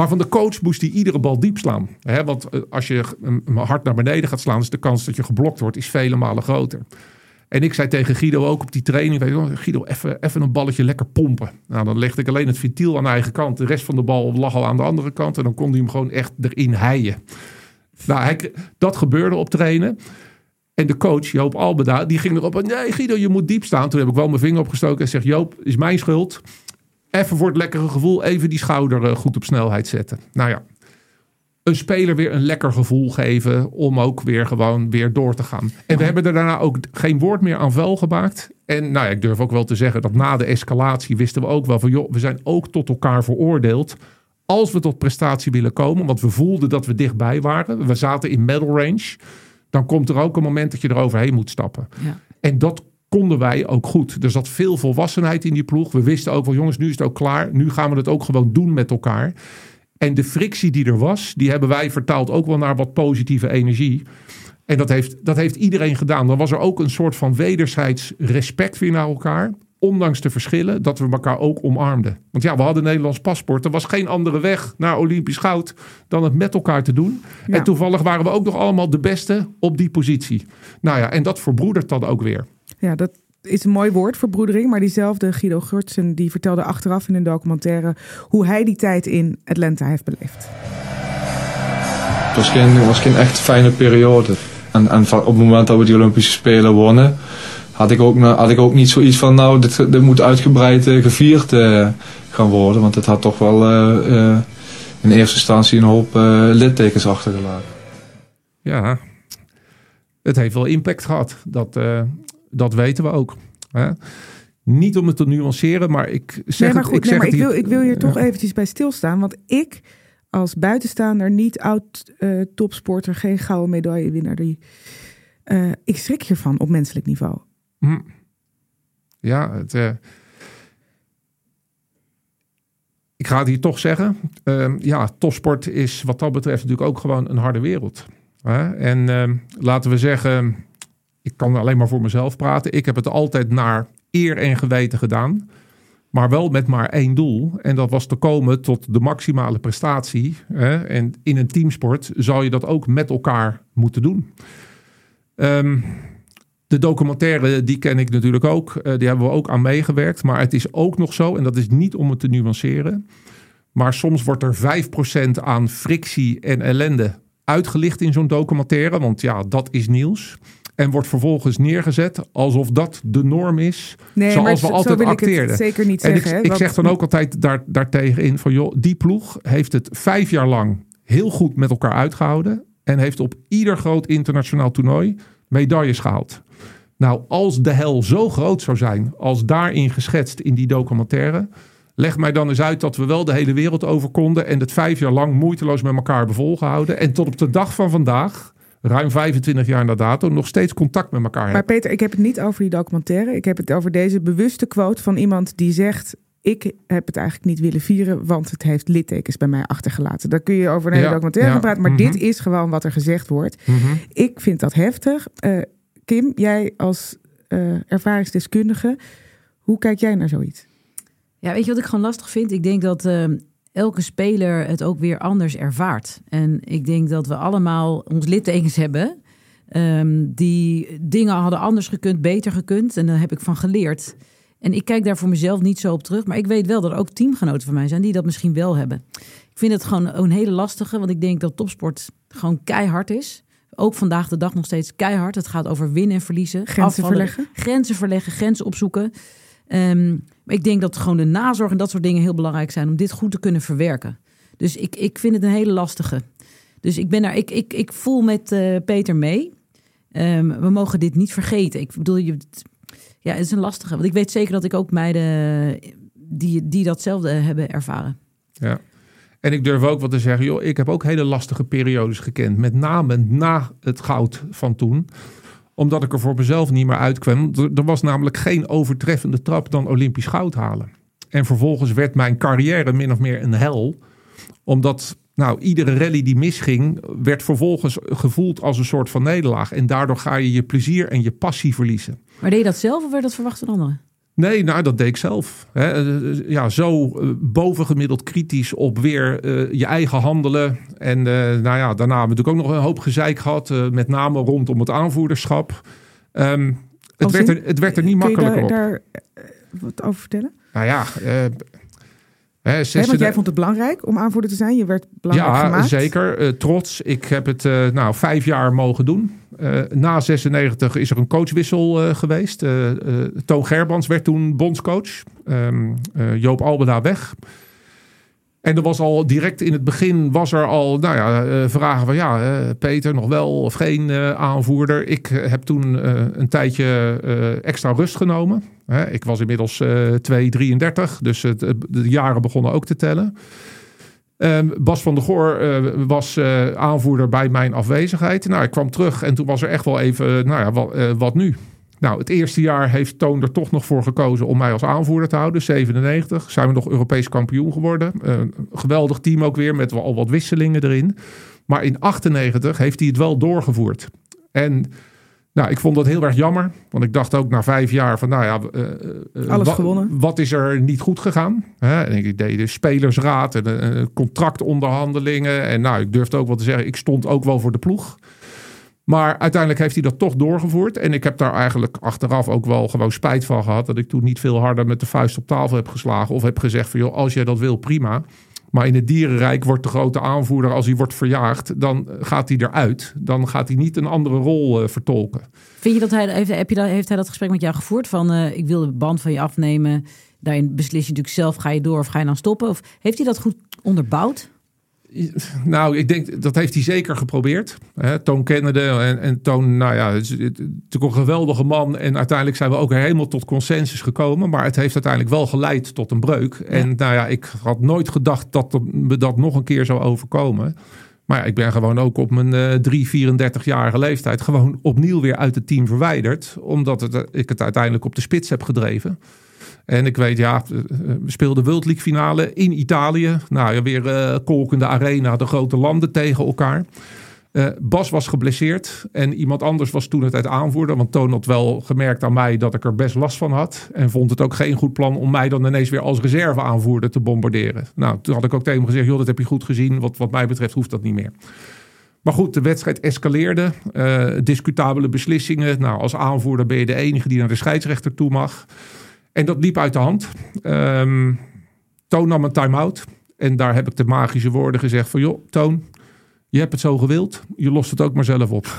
Maar van de coach moest hij iedere bal diep slaan. Hè, want eh, als je hem hard naar beneden gaat slaan... is de kans dat je geblokt wordt is vele malen groter. En ik zei tegen Guido ook op die training... Weet je, Guido, even, een balletje lekker pompen. Nou, dan legde ik alleen het ventiel aan de eigen kant. De rest van de bal lag al aan de andere kant. En dan kon hij hem gewoon echt erin heien. Nou, dat gebeurde op trainen. En de coach, Joop Albeda, die ging erop... Nee, Guido, je moet diep staan. Toen heb ik wel mijn vinger opgestoken en zeg... Joop, is mijn schuld. Even voor het lekkere gevoel, even die schouder eh, goed op snelheid zetten. Nou ja, een speler weer een lekker gevoel geven om ook weer gewoon weer door te gaan. En we hebben er daarna ook geen woord meer aan vuil gemaakt. En nou ja, ik durf ook wel te zeggen dat na de escalatie wisten we ook wel van joh, we zijn ook tot elkaar veroordeeld. Als we tot prestatie willen komen, want we voelden dat we dichtbij waren. We zaten in medal range. Dan komt er ook een moment dat je eroverheen moet stappen. Ja. En dat konden wij ook goed. Er zat veel volwassenheid in die ploeg. We wisten ook wel, jongens, nu is het ook klaar. Nu gaan we het ook gewoon doen met elkaar. En de frictie die er was, die hebben wij vertaald ook wel naar wat positieve energie. En dat heeft, dat heeft iedereen gedaan. Dan was er ook een soort van wederzijds respect weer naar elkaar. Ondanks de verschillen, dat we elkaar ook omarmden. Want ja, we hadden een Nederlands paspoort. Er was geen andere weg naar Olympisch goud dan het met elkaar te doen. Ja. En toevallig waren we ook nog allemaal de beste op die positie. Nou ja, en dat verbroedert dan ook weer. Ja, dat is een mooi woord, verbroedering. Maar diezelfde Guido Gurtsen die vertelde achteraf in een documentaire hoe hij die tijd in Atlanta heeft beleefd. Het was geen, was geen echt fijne periode. En, en op het moment dat we die Olympische Spelen wonnen, had ik ook, had ik ook niet zoiets van, nou, dit, dit moet uitgebreid eh, gevierd eh, gaan worden. Want het had toch wel eh, eh, in eerste instantie een hoop eh, littekens achtergelaten. Ja, het heeft wel impact gehad. Dat, eh, dat weten we ook. Hè? Niet om het te nuanceren, maar ik zeg nee, maar het, ik nee, zeg maar het ik, wil, hier- ik wil hier toch eventjes bij stilstaan. Want ik als buitenstaander, niet oud eh, topsporter, geen gouden medaillewinnaar, die, eh, ik schrik hiervan op menselijk niveau. Hm. Ja, het, eh, ik ga het hier toch zeggen. Ehm, ja, topsport is wat dat betreft natuurlijk ook gewoon een harde wereld. Hè? En ehm, laten we zeggen, ik kan alleen maar voor mezelf praten. Ik heb het altijd naar eer en geweten gedaan. Maar wel met maar één doel. En dat was te komen tot de maximale prestatie. Hè? En in een teamsport zou je dat ook met elkaar moeten doen. Ehm, de documentaire, die ken ik natuurlijk ook. Uh, die hebben we ook aan meegewerkt. Maar het is ook nog zo, en dat is niet om het te nuanceren. Maar soms wordt er 5% aan frictie en ellende uitgelicht in zo'n documentaire. Want ja, dat is nieuws. En wordt vervolgens neergezet alsof dat de norm is. Nee, zoals we zo, altijd zo acteerden. zeker niet en zeggen. Ik, ik zeg dan ook altijd daar, daartegen in van joh, die ploeg heeft het vijf jaar lang heel goed met elkaar uitgehouden. En heeft op ieder groot internationaal toernooi medailles gehaald. Nou, als de hel zo groot zou zijn als daarin geschetst in die documentaire. Leg mij dan eens uit dat we wel de hele wereld over konden en het vijf jaar lang moeiteloos met elkaar hebben volgehouden. En tot op de dag van vandaag ruim 25 jaar na dato nog steeds contact met elkaar hebben. Maar Peter, ik heb het niet over die documentaire. Ik heb het over deze bewuste quote van iemand die zegt... ik heb het eigenlijk niet willen vieren, want het heeft littekens bij mij achtergelaten. Daar kun je over een hele documentaire ja, praten, maar dit mhm. is gewoon wat er gezegd wordt. Mhm. Ik vind dat heftig. Uh, Kim, jij als uh, ervaringsdeskundige, hoe kijk jij naar zoiets? Ja, weet je wat ik gewoon lastig vind? Ik denk dat uh, elke speler het ook weer anders ervaart. En ik denk dat we allemaal ons littekens hebben. Um, die dingen hadden anders gekund, beter gekund. En daar heb ik van geleerd. En ik kijk daar voor mezelf niet zo op terug. Maar ik weet wel dat er ook teamgenoten van mij zijn die dat misschien wel hebben. Ik vind het gewoon een hele lastige. Want ik denk dat topsport gewoon keihard is. Ook vandaag de dag nog steeds keihard. Het gaat over winnen en verliezen. Grenzen verleggen. Grenzen verleggen, grenzen opzoeken. Um, ik denk dat gewoon de nazorg en dat soort dingen heel belangrijk zijn om dit goed te kunnen verwerken. Dus ik, ik vind het een hele lastige. Dus ik, ben daar, ik, ik, ik voel met uh, Peter mee. Um, we mogen dit niet vergeten. Ik bedoel, je, ja, het is een lastige. Want ik weet zeker dat ik ook meiden die, die datzelfde hebben ervaren. Ja. En ik durf ook wat te zeggen, joh, ik heb ook hele lastige periodes gekend. Met name na het goud van toen omdat ik er voor mezelf niet meer uitkwam. Er was namelijk geen overtreffende trap dan Olympisch goud halen. En vervolgens werd mijn carrière min of meer een hel. Omdat nou, iedere rally die misging, werd vervolgens gevoeld als een soort van nederlaag. En daardoor ga je je plezier en je passie verliezen. Maar deed je dat zelf of werd dat verwacht van anderen? Nee, nou, dat deed ik zelf. Ja, zo eh, bovengemiddeld kritisch op weer uh, je eigen handelen. En uh, nou ja, daarna hebben we natuurlijk ook nog een hoop gezeik gehad. Uh, met name rondom het aanvoerderschap. Um, het, werd er, het werd er niet makkelijker daar, op. daar wat over vertellen? Nou ja, Hè, He, want jij vond het belangrijk om aanvoerder te zijn. Je werd belangrijk ja, gemaakt. zeker. Uh, trots. Ik heb het uh, nou, vijf jaar mogen doen. Uh, na 96 is er een coachwissel geweest. Toon Gerbrands werd toen bondscoach. Um, Joop Albeda weg. En er was al direct in het begin was er al nou ja, vragen van ja, Peter nog wel of geen aanvoerder. Ik heb toen een tijdje extra rust genomen. Ik was inmiddels 2,33, dus de jaren begonnen ook te tellen. Ehm, Bas van der Goor uh, was uh, aanvoerder bij mijn afwezigheid. Nou, ik kwam terug en toen was er echt wel even, uh, nou ja, wat, wat, nu? Nou, het eerste jaar heeft Toon er toch nog voor gekozen om mij als aanvoerder te houden. 97 zijn we nog Europees kampioen geworden. geweldig team ook weer met al wat wisselingen erin. Maar in 98 heeft hij het wel doorgevoerd. En nou, ik vond dat heel erg jammer. Want ik dacht ook na vijf jaar van, nou ja... Uh, Alles wa gewonnen. Wat is er niet goed gegaan? Hè? En ik deed de spelersraad en uh, contractonderhandelingen. En nou, ik durfde ook wel te zeggen, ik stond ook wel voor de ploeg. Maar uiteindelijk heeft hij dat toch doorgevoerd. En ik heb daar eigenlijk achteraf ook wel gewoon spijt van gehad. Dat ik toen niet veel harder met de vuist op tafel heb geslagen. Of heb gezegd van, joh, als jij dat wil, prima. Maar in het dierenrijk wordt de grote aanvoerder, als hij wordt verjaagd, dan gaat hij eruit. Dan gaat hij niet een andere rol uh, vertolken. Vind je dat hij, heeft, heb je dat, heeft hij dat gesprek met jou gevoerd? Van uh, ik wil de band van je afnemen. Daarin beslis je natuurlijk zelf, ga je door of ga je dan stoppen? Of heeft hij dat goed onderbouwd? Nou, ik denk dat heeft hij zeker geprobeerd. Hè, Toon kennende en, en Toon, nou ja, het is natuurlijk een geweldige man. En uiteindelijk zijn we ook helemaal tot consensus gekomen. Maar het heeft uiteindelijk wel geleid tot een breuk. Ja. En nou ja, ik had nooit gedacht dat me dat nog een keer zou overkomen. Maar ja, ik ben gewoon ook op mijn uh, 3, 34-jarige leeftijd gewoon opnieuw weer uit het team verwijderd. Omdat het, ik het uiteindelijk op de spits heb gedreven. En ik weet, ja, we speelden World League finale in Italië. Nou ja, weer uh, kolkende arena, de grote landen tegen elkaar. Bas was geblesseerd en iemand anders was toen het uit aanvoerder. Want Toon had wel gemerkt aan mij dat ik er best last van had. En vond het ook geen goed plan om mij dan ineens weer als reserve aanvoerder te bombarderen. Nou, toen had ik ook tegen hem gezegd, joh, dat heb je goed gezien. Wat, wat mij betreft hoeft dat niet meer. Maar goed, de wedstrijd escaleerde. Discutabele beslissingen. Nou, als aanvoerder ben je de enige die naar de scheidsrechter toe mag. En dat liep uit de hand. Um, Toon nam een time-out. En daar heb ik de magische woorden gezegd van... joh, Toon, je hebt het zo gewild. Je lost het ook maar zelf op.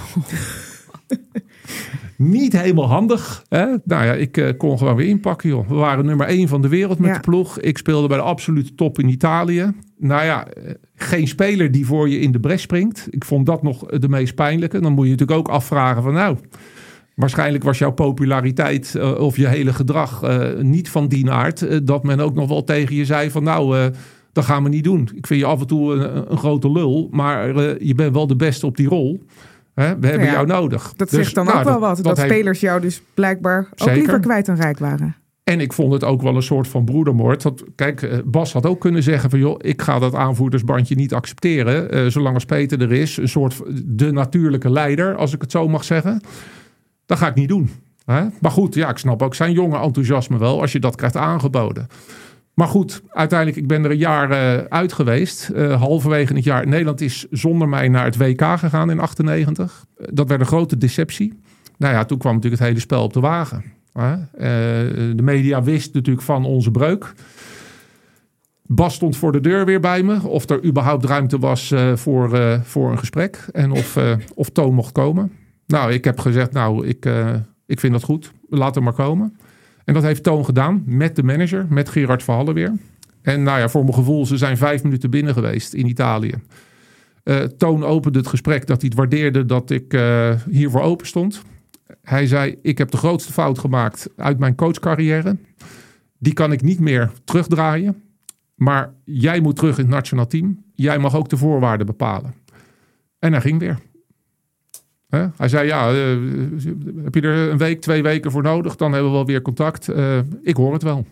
Niet helemaal handig. Hè? Nou ja, ik uh, kon gewoon weer inpakken. Joh. We waren nummer één van de wereld met de ploeg. Ik speelde bij de absolute top in Italië. Nou ja, eh, geen speler die voor je in de bres springt. Ik vond dat nog de meest pijnlijke. Dan moet je natuurlijk ook afvragen van nou... Waarschijnlijk was jouw populariteit uh, of je hele gedrag uh, niet van die aard. Uh, dat men ook nog wel tegen je zei van nou, dat gaan we niet doen. Ik vind je af en toe een, een grote lul, maar je bent wel de beste op die rol. Hè? We hebben ja, jou nodig. Dat dus, zegt dan nou, ook wel wat. Dat, dat spelers jou dus blijkbaar ook Zeker. liever kwijt dan rijk waren. En ik vond het ook wel een soort van broedermoord. Dat, kijk, Bas had ook kunnen zeggen van... joh, ik ga dat aanvoerdersbandje niet accepteren... Uh, zolang als Peter er is. Een soort de natuurlijke leider, als ik het zo mag zeggen. Dat ga ik niet doen. Hè? Maar goed, ja, ik snap ook zijn jonge enthousiasme wel... als je dat krijgt aangeboden. Maar goed, uiteindelijk, ik ben er een jaar uh, uit geweest. Uh, halverwege het jaar. Nederland is zonder mij naar het WK gegaan in 98. dat werd een grote deceptie. Nou ja, toen kwam natuurlijk het hele spel op de wagen. De media wist natuurlijk van onze breuk. Bas stond voor de deur weer bij me. Of er überhaupt ruimte was voor, voor een gesprek. En of, of Toon mocht komen. Nou, ik heb gezegd, nou, ik, ik vind dat goed. Laat hem maar komen. En dat heeft Toon gedaan met de manager, met Gerard Verhallen weer. En nou ja, voor mijn gevoel, ze zijn vijf minuten binnen geweest in Italië. Uh, Toon opende het gesprek dat hij het waardeerde dat ik uh, hiervoor open stond. Hij zei, ik heb de grootste fout gemaakt uit mijn coachcarrière. Die kan ik niet meer terugdraaien. Maar jij moet terug in het nationaal team. Jij mag ook de voorwaarden bepalen. En hij ging weer. Hij zei, ja, uh, heb je er een week, twee weken voor nodig? Dan hebben we wel weer contact. Uh, ik hoor het wel.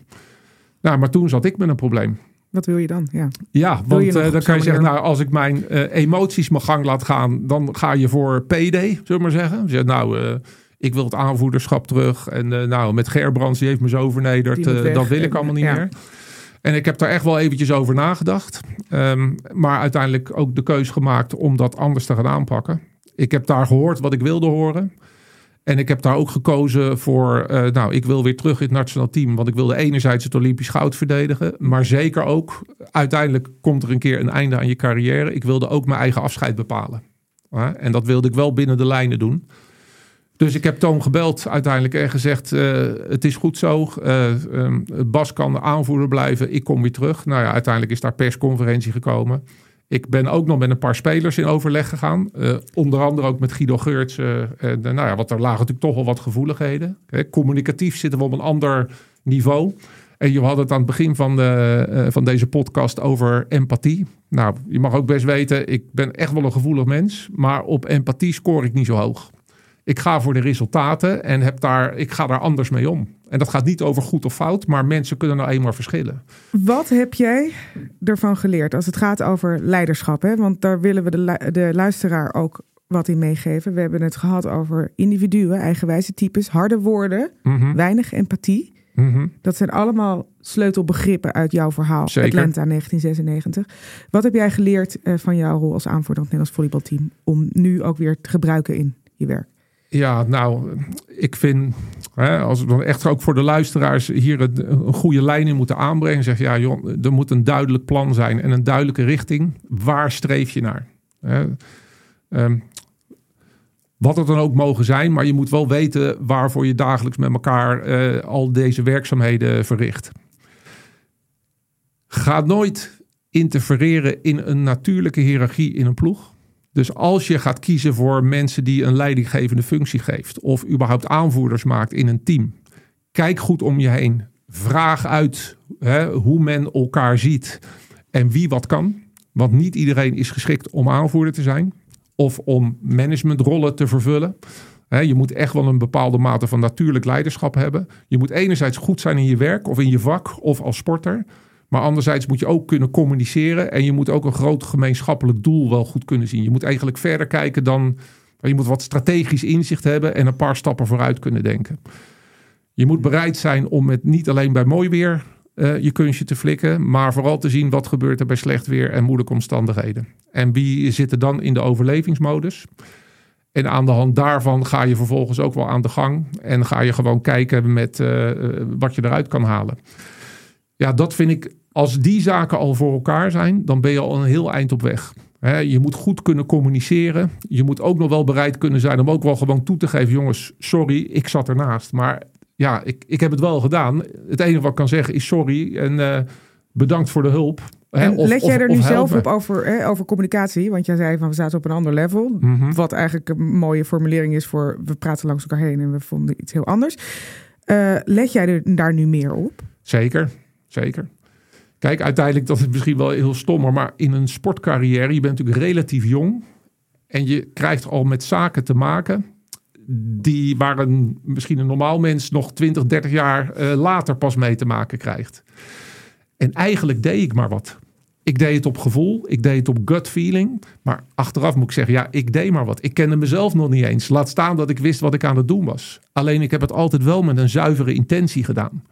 Nou, maar toen zat ik met een probleem. Wat wil je dan? Ja, ja want uh, dan kan je zeggen, nou, als ik mijn emoties mijn gang laat gaan, dan ga je voor PD, zullen we maar zeggen. Je zegt, nou, ik wil het aanvoerderschap terug. En nou, met Gerbrands, die heeft me zo vernederd. dat wil ik allemaal niet ja. meer. En ik heb daar echt wel eventjes over nagedacht. Um, maar uiteindelijk ook de keus gemaakt om dat anders te gaan aanpakken. Ik heb daar gehoord wat ik wilde horen. En ik heb daar ook gekozen voor, uh, nou, ik wil weer terug in het nationaal team. Want ik wilde enerzijds het Olympisch goud verdedigen. Maar zeker ook, uiteindelijk komt er een keer een einde aan je carrière. Ik wilde ook mijn eigen afscheid bepalen. En dat wilde ik wel binnen de lijnen doen. Dus ik heb Toon gebeld uiteindelijk en gezegd: uh, het is goed zo. Um, Bas kan aanvoerder blijven. Ik kom weer terug. Nou ja, uiteindelijk is daar persconferentie gekomen. Ik ben ook nog met een paar spelers in overleg gegaan. Uh, onder andere ook met Guido Geurts. Uh, en, nou ja, wat er lagen natuurlijk toch wel wat gevoeligheden. communicatief zitten we op een ander niveau. En je had het aan het begin van, de, van deze podcast over empathie. Nou, je mag ook best weten, ik ben echt wel een gevoelig mens. Maar op empathie scoor ik niet zo hoog. Ik ga voor de resultaten en heb daar, ik ga daar anders mee om. En dat gaat niet over goed of fout, maar mensen kunnen nou eenmaal verschillen. Wat heb jij ervan geleerd als het gaat over leiderschap? Hè? Want daar willen we de, de luisteraar ook wat in meegeven. We hebben het gehad over individuen, eigenwijze types, harde woorden, mm-hmm. weinig empathie. Mm-hmm. Dat zijn allemaal sleutelbegrippen uit jouw verhaal, Zeker. Atlanta 1996. Wat heb jij geleerd uh, van jouw rol als aanvoerder van het Nederlands volleybalteam om nu ook weer te gebruiken in je werk? Ja, nou, ik vind, hè, als we dan echt ook voor de luisteraars hier een, goede lijn in moeten aanbrengen, zeg ja, joh, er moet een duidelijk plan zijn en een duidelijke richting. Waar streef je naar? Hè? Um, wat het dan ook mogen zijn, maar je moet wel weten waarvoor je dagelijks met elkaar uh, al deze werkzaamheden verricht. Ga nooit interfereren in een natuurlijke hiërarchie in een ploeg. Dus als je gaat kiezen voor mensen die een leidinggevende functie geeft of überhaupt aanvoerders maakt in een team, kijk goed om je heen. Vraag uit hè, hoe men elkaar ziet en wie wat kan. Want niet iedereen is geschikt om aanvoerder te zijn of om managementrollen te vervullen. je moet echt wel een bepaalde mate van natuurlijk leiderschap hebben. Je moet enerzijds goed zijn in je werk of in je vak of als sporter. Maar anderzijds moet je ook kunnen communiceren. En je moet ook een groot gemeenschappelijk doel wel goed kunnen zien. Je moet eigenlijk verder kijken dan. Je moet wat strategisch inzicht hebben en een paar stappen vooruit kunnen denken. Je moet bereid zijn om met niet alleen bij mooi weer uh, je kunstje te flikken, maar vooral te zien wat gebeurt er bij slecht weer en moeilijke omstandigheden. En wie zit er dan in de overlevingsmodus? En aan de hand daarvan ga je vervolgens ook wel aan de gang en ga je gewoon kijken met uh, wat je eruit kan halen. Ja, dat vind ik, als die zaken al voor elkaar zijn, dan ben je al een heel eind op weg. je moet goed kunnen communiceren. Je moet ook nog wel bereid kunnen zijn om ook wel gewoon toe te geven: jongens, sorry, ik zat ernaast. Maar ja, ik, ik heb het wel gedaan. Het enige wat ik kan zeggen is sorry en uh, bedankt voor de hulp. En of, let jij er nu zelf op over, hè, over communicatie? Want jij zei van we zaten op een ander level. Mm-hmm. Wat eigenlijk een mooie formulering is voor we praten langs elkaar heen en we vonden iets heel anders. Uh, let jij er daar nu meer op? Zeker, zeker. Kijk, uiteindelijk dat is misschien wel heel stom, maar in een sportcarrière, je bent natuurlijk relatief jong. En je krijgt al met zaken te maken die waar een, misschien een normaal mens nog 20, 30 jaar uh, later pas mee te maken krijgt. En eigenlijk deed ik maar wat. Ik deed het op gevoel, ik deed het op gut feeling. Maar achteraf moet ik zeggen, ja, ik deed maar wat. Ik kende mezelf nog niet eens. Laat staan dat ik wist wat ik aan het doen was. Alleen ik heb het altijd wel met een zuivere intentie gedaan.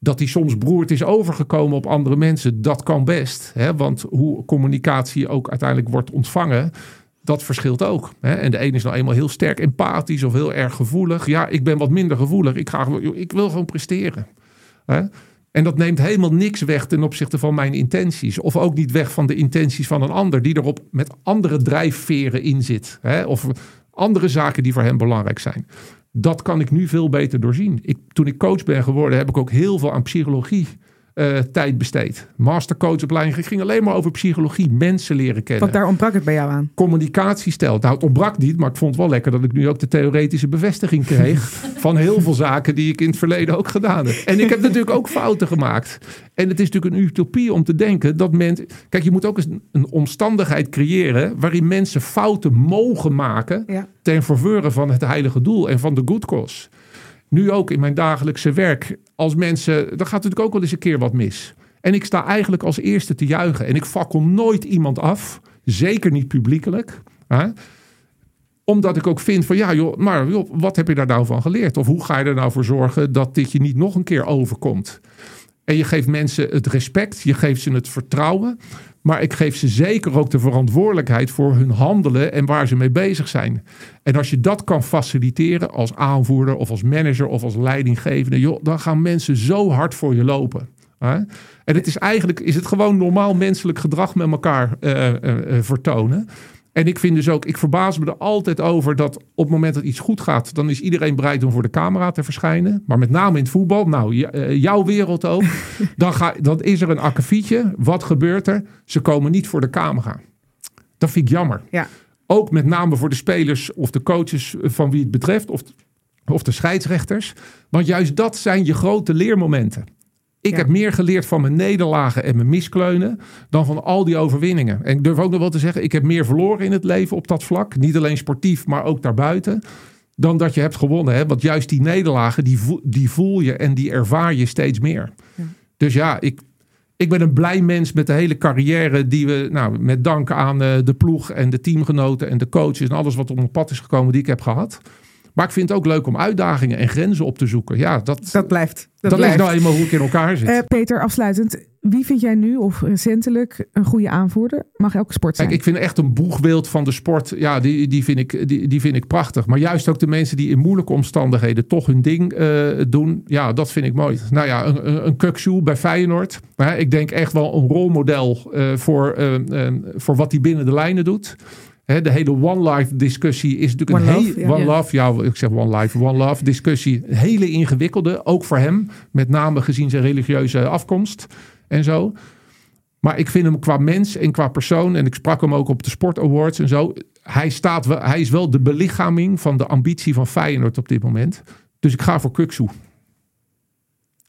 Dat die soms broerd is overgekomen op andere mensen, dat kan best. Hè? Want hoe communicatie ook uiteindelijk wordt ontvangen, dat verschilt ook. Hè? En de ene is nou eenmaal heel sterk empathisch of heel erg gevoelig. Ja, ik ben wat minder gevoelig. Ik, ga, ik wil gewoon presteren. Hè? En dat neemt helemaal niks weg ten opzichte van mijn intenties. Of ook niet weg van de intenties van een ander die erop met andere drijfveren in zit. Hè? Of andere zaken die voor hem belangrijk zijn. Dat kan ik nu veel beter doorzien. Ik, toen ik coach ben geworden, heb ik ook heel veel aan psychologie uh, tijd besteed. Mastercoachopleiding ging alleen maar over psychologie, mensen leren kennen. Wat daar ontbrak het bij jou aan? Communicatiestijl. Nou, het ontbrak niet, maar ik vond het wel lekker dat ik nu ook de theoretische bevestiging kreeg van heel veel zaken die ik in het verleden ook gedaan heb. En ik heb natuurlijk ook fouten gemaakt. En het is natuurlijk een utopie om te denken dat mensen. Kijk, je moet ook eens een omstandigheid creëren waarin mensen fouten mogen maken ten faveur van het heilige doel en van de good cause nu ook in mijn dagelijkse werk, als mensen, dan gaat natuurlijk ook wel eens een keer wat mis. En ik sta eigenlijk als eerste te juichen. En ik fakkel nooit iemand af, zeker niet publiekelijk. Hè? Omdat ik ook vind van ja, joh, maar joh, wat heb je daar nou van geleerd? Of hoe ga je er nou voor zorgen dat dit je niet nog een keer overkomt? En je geeft mensen het respect, je geeft ze het vertrouwen. Maar ik geef ze zeker ook de verantwoordelijkheid voor hun handelen en waar ze mee bezig zijn. En als je dat kan faciliteren als aanvoerder of als manager of als leidinggevende, dan gaan mensen zo hard voor je lopen. En het is eigenlijk is het gewoon normaal menselijk gedrag met elkaar uh, uh, vertonen. En ik vind dus ook, ik verbaas me er altijd over dat op het moment dat iets goed gaat, dan is iedereen bereid om voor de camera te verschijnen. Maar met name in het voetbal, nou, eh, jouw wereld ook. dan, ga, dan is er een akkefietje. Wat gebeurt er? Ze komen niet voor de camera. Dat vind ik jammer. Ja. Ook met name voor de spelers of de coaches van wie het betreft, of, of de scheidsrechters. Want juist dat zijn je grote leermomenten. Ik heb meer geleerd van mijn nederlagen en mijn miskleunen dan van al die overwinningen. En ik durf ook nog wel te zeggen, ik heb meer verloren in het leven op dat vlak. Niet alleen sportief, maar ook daarbuiten. Dan dat je hebt gewonnen. Hè? Want juist die nederlagen, die voel, die voel je en die ervaar je steeds meer. Ja. Dus ja, ik, ik ben een blij mens met de hele carrière die we, nou, met dank aan eh, de ploeg en de teamgenoten en de coaches en alles wat op mijn pad is gekomen, die ik heb gehad. Maar ik vind het ook leuk om uitdagingen en grenzen op te zoeken. Ja, dat, dat blijft. Dat, dat is nou eenmaal hoe ik in elkaar zit. Uh, Peter, afsluitend. Wie vind jij nu of recentelijk een goede aanvoerder? Mag elke sport zijn. Kijk, ik vind echt een boegbeeld van de sport. Ja, die, die, vind ik, die, die vind ik prachtig. Maar juist ook de mensen die in moeilijke omstandigheden toch hun ding uh, doen. Ja, dat vind ik mooi. Nou ja, een, een, bij Feyenoord. Maar ik denk echt wel een rolmodel uh, voor, voor wat hij binnen de lijnen doet de hele One Life discussie is natuurlijk one een hele One ja. Love, ja, ik zeg One Life, One Love discussie, een hele ingewikkelde, ook voor hem, met name gezien zijn religieuze afkomst en zo. Maar ik vind hem qua mens en qua persoon, en ik sprak hem ook op de Sport Awards en zo, hij, staat wel, hij is wel de belichaming van de ambitie van Feyenoord op dit moment. Dus ik ga voor Kuksu.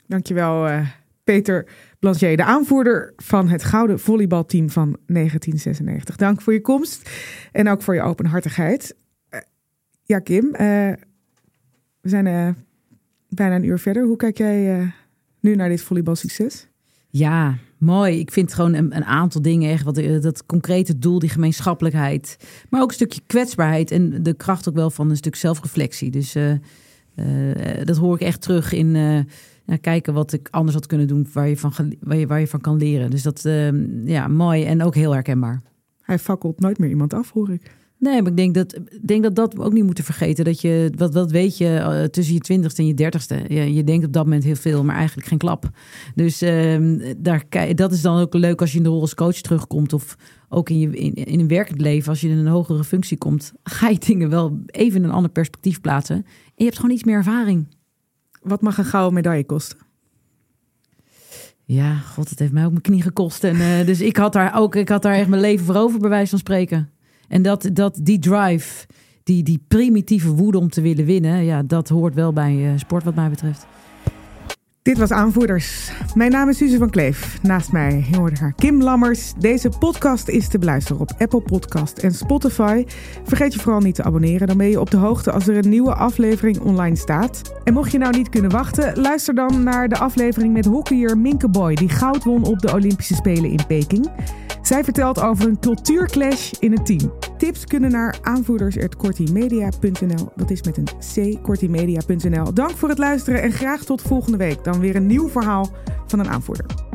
Dankjewel, uh, Peter. Blanchet, de aanvoerder van het gouden volleybalteam van 1996. Dank voor je komst en ook voor je openhartigheid. Uh, ja, Kim, uh, we zijn uh, bijna een uur verder. Hoe kijk jij nu naar dit volleybalsucces? Ja, mooi. Ik vind gewoon een, aantal dingen echt. Wat, eh, dat concrete doel, die gemeenschappelijkheid. Maar ook een stukje kwetsbaarheid. En de kracht ook wel van een stuk zelfreflectie. Dus dat hoor ik echt terug in kijken wat ik anders had kunnen doen. Waar je van, waar je, waar je van kan leren. Dus dat, ja, mooi en ook heel herkenbaar. Hij fakkelt nooit meer iemand af, hoor ik. Nee, maar ik denk dat, denk dat dat we ook niet moeten vergeten. Dat je, wat, wat weet je uh, tussen je twintigste en je dertigste? Je, je denkt op dat moment heel veel, maar eigenlijk geen klap. Dus uh, daar, dat is dan ook leuk als je in de rol als coach terugkomt. Of ook in, je, in, in een werkend leven, als je in een hogere functie komt. Ga je dingen wel even in een ander perspectief plaatsen. En je hebt gewoon iets meer ervaring. Wat mag een gouden medaille kosten? Ja, god, het heeft mij ook mijn knie gekost. En, uh, dus ik had daar ook, ik had daar echt mijn leven voor over, bij wijze van spreken. En dat, dat die drive, die, die primitieve woede om te willen winnen, ja, dat hoort wel bij uh, sport wat mij betreft. Dit was Aanvoerders. Mijn naam is Suze van Kleef. Naast mij hoorde haar Kim Lammers. Deze podcast is te beluisteren op Apple Podcast en Spotify. Vergeet je vooral niet te abonneren. Dan ben je op de hoogte als er een nieuwe aflevering online staat. En mocht je nou niet kunnen wachten, luister dan naar de aflevering met hockeyer Minke Boy... die goud won op de Olympische Spelen in Peking. Zij vertelt over een cultuurclash in het team. Tips kunnen naar aanvoerders.kortimedia.nl. Dat is met een c, kortimedia.nl. Dank voor het luisteren en graag tot volgende week. Weer een nieuw verhaal van een aanvoerder.